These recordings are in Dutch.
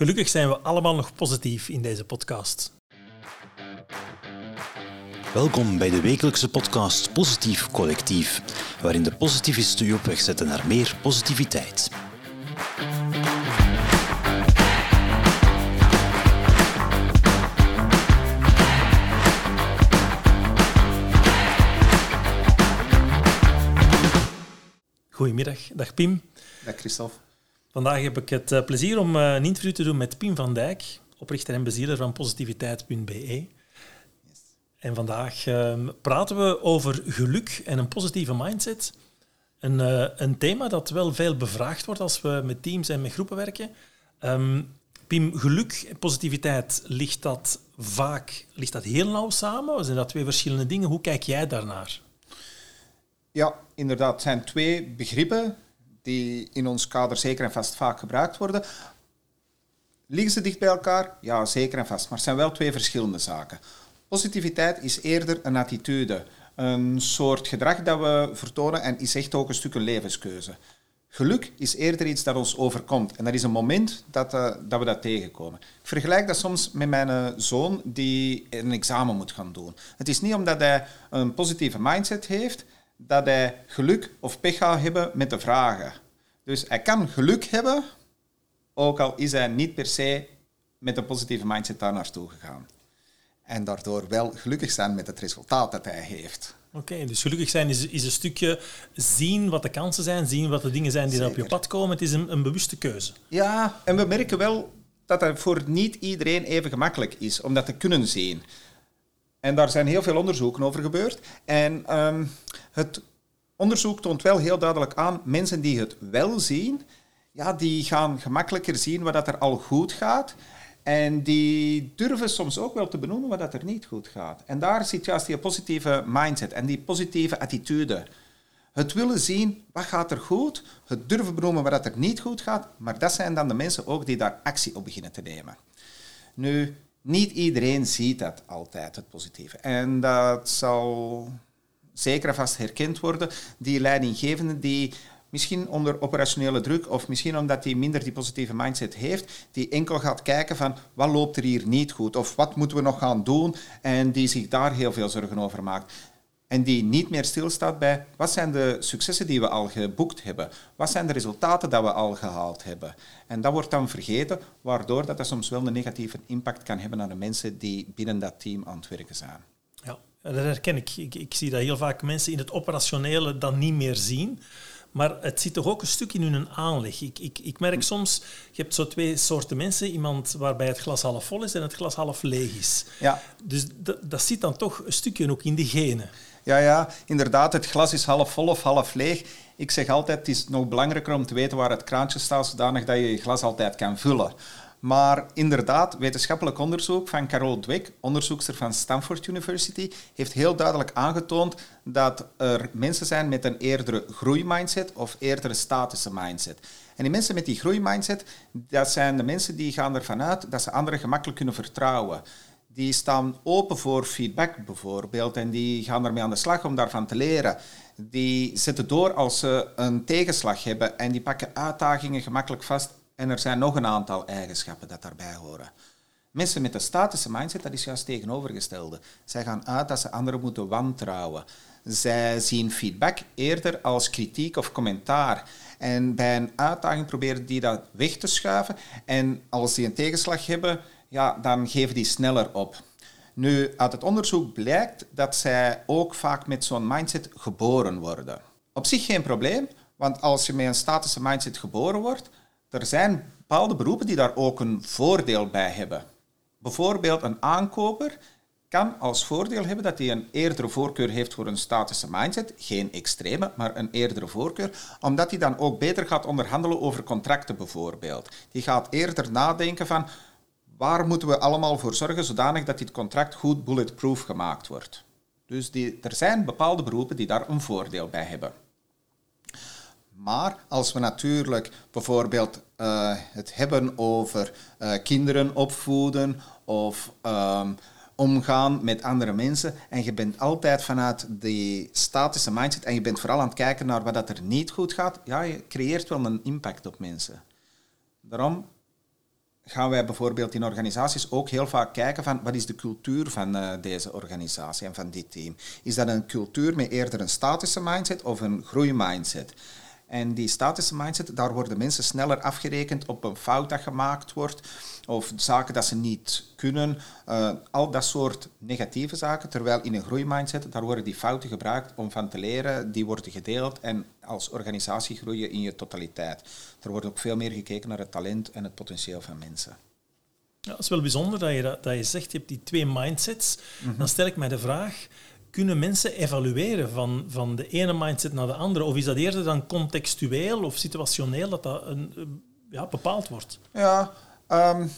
Gelukkig zijn we allemaal nog positief in deze podcast. Welkom bij de wekelijkse podcast Positief Collectief, waarin de positivisten u op weg zetten naar meer positiviteit. Goedemiddag, dag Pim. Dag Christophe. Vandaag heb ik het eh, plezier om eh, een interview te doen met Pim van Dijk, oprichter en bezieler van positiviteit.be. En vandaag ehm, praten we over geluk en een positieve mindset. Een, eh, een thema dat wel veel bevraagd wordt als we met teams en met groepen werken. Ehm, Pim, geluk en positiviteit, ligt dat vaak ligt dat heel nauw samen? Zijn dat twee verschillende dingen? Hoe kijk jij daarnaar? Ja, inderdaad. Het zijn twee begrippen die in ons kader zeker en vast vaak gebruikt worden. Liggen ze dicht bij elkaar? Ja, zeker en vast. Maar het zijn wel twee verschillende zaken. Positiviteit is eerder een attitude, een soort gedrag dat we vertonen en is echt ook een stuk een levenskeuze. Geluk is eerder iets dat ons overkomt en dat is een moment dat, uh, dat we dat tegenkomen. Ik vergelijk dat soms met mijn uh, zoon die een examen moet gaan doen. Het is niet omdat hij een positieve mindset heeft dat hij geluk of pech gaat hebben met de vragen. Dus hij kan geluk hebben, ook al is hij niet per se met een positieve mindset daar naartoe gegaan. En daardoor wel gelukkig zijn met het resultaat dat hij heeft. Oké, dus gelukkig zijn is, is een stukje zien wat de kansen zijn, zien wat de dingen zijn die er op je pad komen. Het is een, een bewuste keuze. Ja, en we merken wel dat het voor niet iedereen even gemakkelijk is om dat te kunnen zien. En daar zijn heel veel onderzoeken over gebeurd. En um, het onderzoek toont wel heel duidelijk aan, mensen die het wel zien, ja, die gaan gemakkelijker zien wat er al goed gaat. En die durven soms ook wel te benoemen wat er niet goed gaat. En daar zit juist die positieve mindset en die positieve attitude. Het willen zien, wat gaat er goed? Het durven benoemen wat er niet goed gaat. Maar dat zijn dan de mensen ook die daar actie op beginnen te nemen. Nu, niet iedereen ziet dat altijd, het positieve. En dat zal zeker en vast herkend worden. Die leidinggevende die misschien onder operationele druk of misschien omdat hij minder die positieve mindset heeft, die enkel gaat kijken van wat loopt er hier niet goed of wat moeten we nog gaan doen en die zich daar heel veel zorgen over maakt. En die niet meer stilstaat bij wat zijn de successen die we al geboekt hebben? Wat zijn de resultaten dat we al gehaald hebben? En dat wordt dan vergeten, waardoor dat, dat soms wel een negatieve impact kan hebben aan de mensen die binnen dat team aan het werken zijn. Ja, dat herken ik. ik. Ik zie dat heel vaak mensen in het operationele dan niet meer zien. Maar het zit toch ook een stuk in hun aanleg. Ik, ik, ik merk soms, je hebt zo twee soorten mensen. Iemand waarbij het glas half vol is en het glas half leeg is. Ja. Dus dat, dat zit dan toch een stukje ook in de genen. Ja, ja, inderdaad. Het glas is half vol of half leeg. Ik zeg altijd, het is nog belangrijker om te weten waar het kraantje staat, zodanig dat je je glas altijd kan vullen. Maar inderdaad, wetenschappelijk onderzoek van Carol Dweck, onderzoekster van Stanford University, heeft heel duidelijk aangetoond dat er mensen zijn met een eerdere groeimindset of eerdere statische mindset. En die mensen met die groeimindset, dat zijn de mensen die gaan ervan uit dat ze anderen gemakkelijk kunnen vertrouwen. Die staan open voor feedback bijvoorbeeld en die gaan ermee aan de slag om daarvan te leren. Die zetten door als ze een tegenslag hebben en die pakken uitdagingen gemakkelijk vast en er zijn nog een aantal eigenschappen dat daarbij horen. Mensen met een statische mindset, dat is juist tegenovergestelde. Zij gaan uit dat ze anderen moeten wantrouwen. Zij zien feedback eerder als kritiek of commentaar. En bij een uitdaging proberen die dat weg te schuiven. En als die een tegenslag hebben, ja, dan geven die sneller op. Nu, uit het onderzoek blijkt dat zij ook vaak met zo'n mindset geboren worden. Op zich geen probleem, want als je met een statische mindset geboren wordt, er zijn bepaalde beroepen die daar ook een voordeel bij hebben. Bijvoorbeeld een aankoper kan als voordeel hebben dat hij een eerdere voorkeur heeft voor een statische mindset. Geen extreme, maar een eerdere voorkeur. Omdat hij dan ook beter gaat onderhandelen over contracten bijvoorbeeld. Die gaat eerder nadenken van waar moeten we allemaal voor zorgen zodanig dat dit contract goed bulletproof gemaakt wordt. Dus die, er zijn bepaalde beroepen die daar een voordeel bij hebben. Maar als we natuurlijk bijvoorbeeld uh, het hebben over uh, kinderen opvoeden of um, omgaan met andere mensen en je bent altijd vanuit die statische mindset en je bent vooral aan het kijken naar wat er niet goed gaat, ja, je creëert wel een impact op mensen. Daarom gaan wij bijvoorbeeld in organisaties ook heel vaak kijken van wat is de cultuur van uh, deze organisatie en van dit team. Is dat een cultuur met eerder een statische mindset of een groeimindset? En die statische mindset, daar worden mensen sneller afgerekend op een fout dat gemaakt wordt of zaken dat ze niet kunnen. Uh, al dat soort negatieve zaken. Terwijl in een groeimindset, daar worden die fouten gebruikt om van te leren. Die worden gedeeld en als organisatie groeien in je totaliteit. Er wordt ook veel meer gekeken naar het talent en het potentieel van mensen. Ja, het is wel bijzonder dat je, dat, je zegt, je hebt die twee mindsets. Mhm. Dan stel ik mij de vraag, kunnen mensen evalueren van, van de ene mindset naar de andere? Of is dat eerder dan contextueel of situationeel dat dat een, ja, bepaald wordt? Ja, um,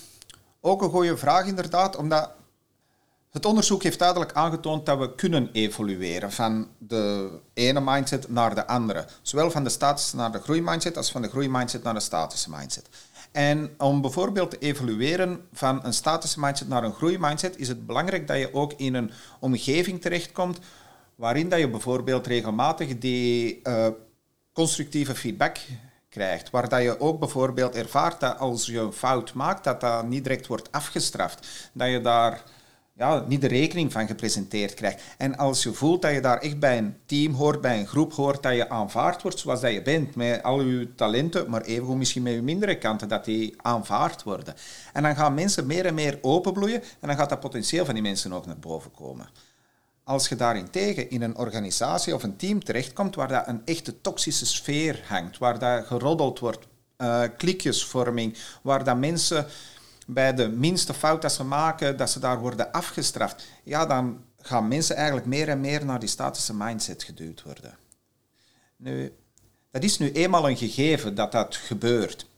ook een goede vraag inderdaad, omdat het onderzoek heeft duidelijk aangetoond dat we kunnen evolueren van de ene mindset naar de andere. Zowel van de statische naar de groeimindset als van de groeimindset naar de statische mindset. En om bijvoorbeeld te evolueren van een statische mindset naar een groeimindset, is het belangrijk dat je ook in een omgeving terechtkomt waarin dat je bijvoorbeeld regelmatig die uh, constructieve feedback krijgt. Waar dat je ook bijvoorbeeld ervaart dat als je een fout maakt, dat dat niet direct wordt afgestraft. Dat je daar ja, niet de rekening van gepresenteerd krijgt. En als je voelt dat je daar echt bij een team hoort, bij een groep hoort, dat je aanvaard wordt zoals dat je bent, met al je talenten, maar evengoed misschien met je mindere kanten, dat die aanvaard worden. En dan gaan mensen meer en meer openbloeien en dan gaat dat potentieel van die mensen ook naar boven komen. Als je daarentegen in een organisatie of een team terechtkomt waar dat een echte toxische sfeer hangt, waar dat geroddeld wordt, uh, klikjesvorming, waar dat mensen bij de minste fout dat ze maken, dat ze daar worden afgestraft, ja, dan gaan mensen eigenlijk meer en meer naar die statische mindset geduwd worden. Nu, dat is nu eenmaal een gegeven dat dat gebeurt.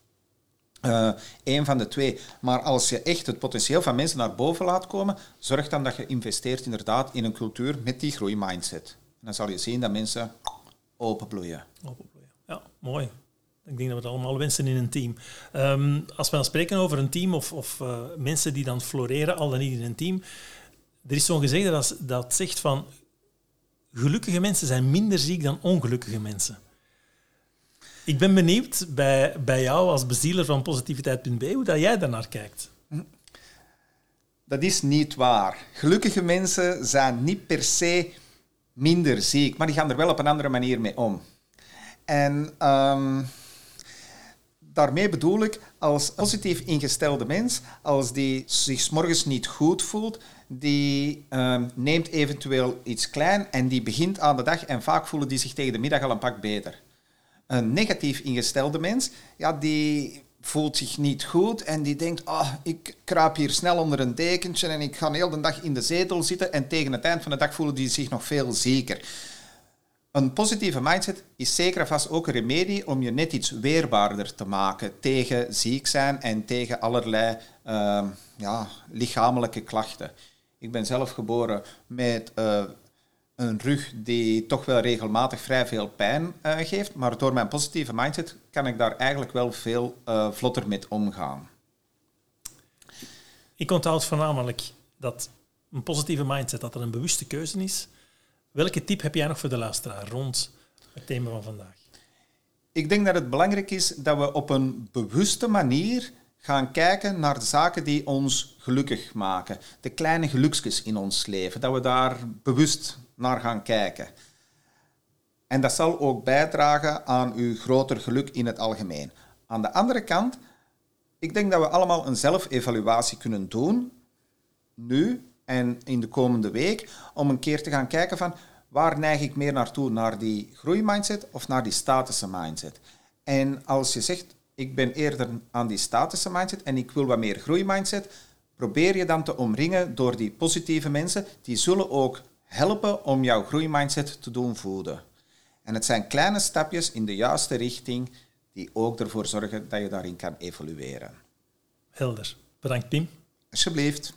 Uh, een van de twee. Maar als je echt het potentieel van mensen naar boven laat komen, zorg dan dat je investeert inderdaad in een cultuur met die groeimindset. En dan zal je zien dat mensen openbloeien. Openbloeien, ja, mooi. Ik denk dat we het allemaal wensen in een team. Ehm, als we dan spreken over een team of, of uh, mensen die dan floreren, al dan niet in een team, er is zo'n gezegde dat, dat zegt van gelukkige mensen zijn minder ziek dan ongelukkige mensen. Ik ben benieuwd bij, bij jou als bezieler van positiviteit.be hoe dat jij daarnaar kijkt. Dat is niet waar. Gelukkige mensen zijn niet per se minder ziek, maar die gaan er wel op een andere manier mee om. En ehm, daarmee bedoel ik, als positief ingestelde mens, als die zich morgens niet goed voelt, die ehm, neemt eventueel iets klein en die begint aan de dag en vaak voelen die zich tegen de middag al een pak beter een negatief ingestelde mens, ja, die voelt zich niet goed en die denkt, ah, ik kruip hier snel onder een dekentje en ik ga de hele dag in de zetel zitten en tegen het eind van de dag voelen die zich nog veel zeker. Een positieve mindset is zeker en vast ook een remedie om je net iets weerbaarder te maken tegen ziek zijn en tegen allerlei uh, ja, lichamelijke klachten. Ik ben zelf geboren met uh, een rug die toch wel regelmatig vrij veel pijn uh, geeft. Maar door mijn positieve mindset kan ik daar eigenlijk wel veel uh, vlotter mee omgaan. Ik onthoud voornamelijk dat een positieve mindset dat er een bewuste keuze is. Welke tip heb jij nog voor de luisteraar rond het thema van vandaag? Ik denk dat het belangrijk is dat we op een bewuste manier gaan kijken naar de zaken die ons gelukkig maken. De kleine geluksjes in ons leven. Dat we daar bewust naar gaan kijken. En dat zal ook bijdragen aan uw groter geluk in het algemeen. Aan de andere kant, ik denk dat we allemaal een zelfevaluatie kunnen doen, nu en in de komende week, om een keer te gaan kijken van waar neig ik meer naartoe, naar die groeimindset of naar die statische mindset. En als je zegt, ik ben eerder aan die statische mindset en ik wil wat meer groeimindset, probeer je dan te omringen door die positieve mensen. Die zullen ook helpen om jouw groeimindset te doen voeden. En het zijn kleine stapjes in de juiste richting die ook ervoor zorgen dat je daarin kan evolueren. Helder. Bedankt, Pim. Alsjeblieft.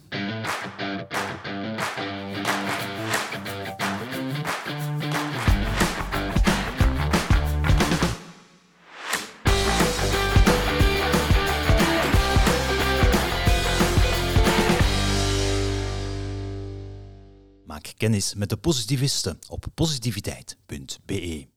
kennis met de positivisten op positiviteit.be.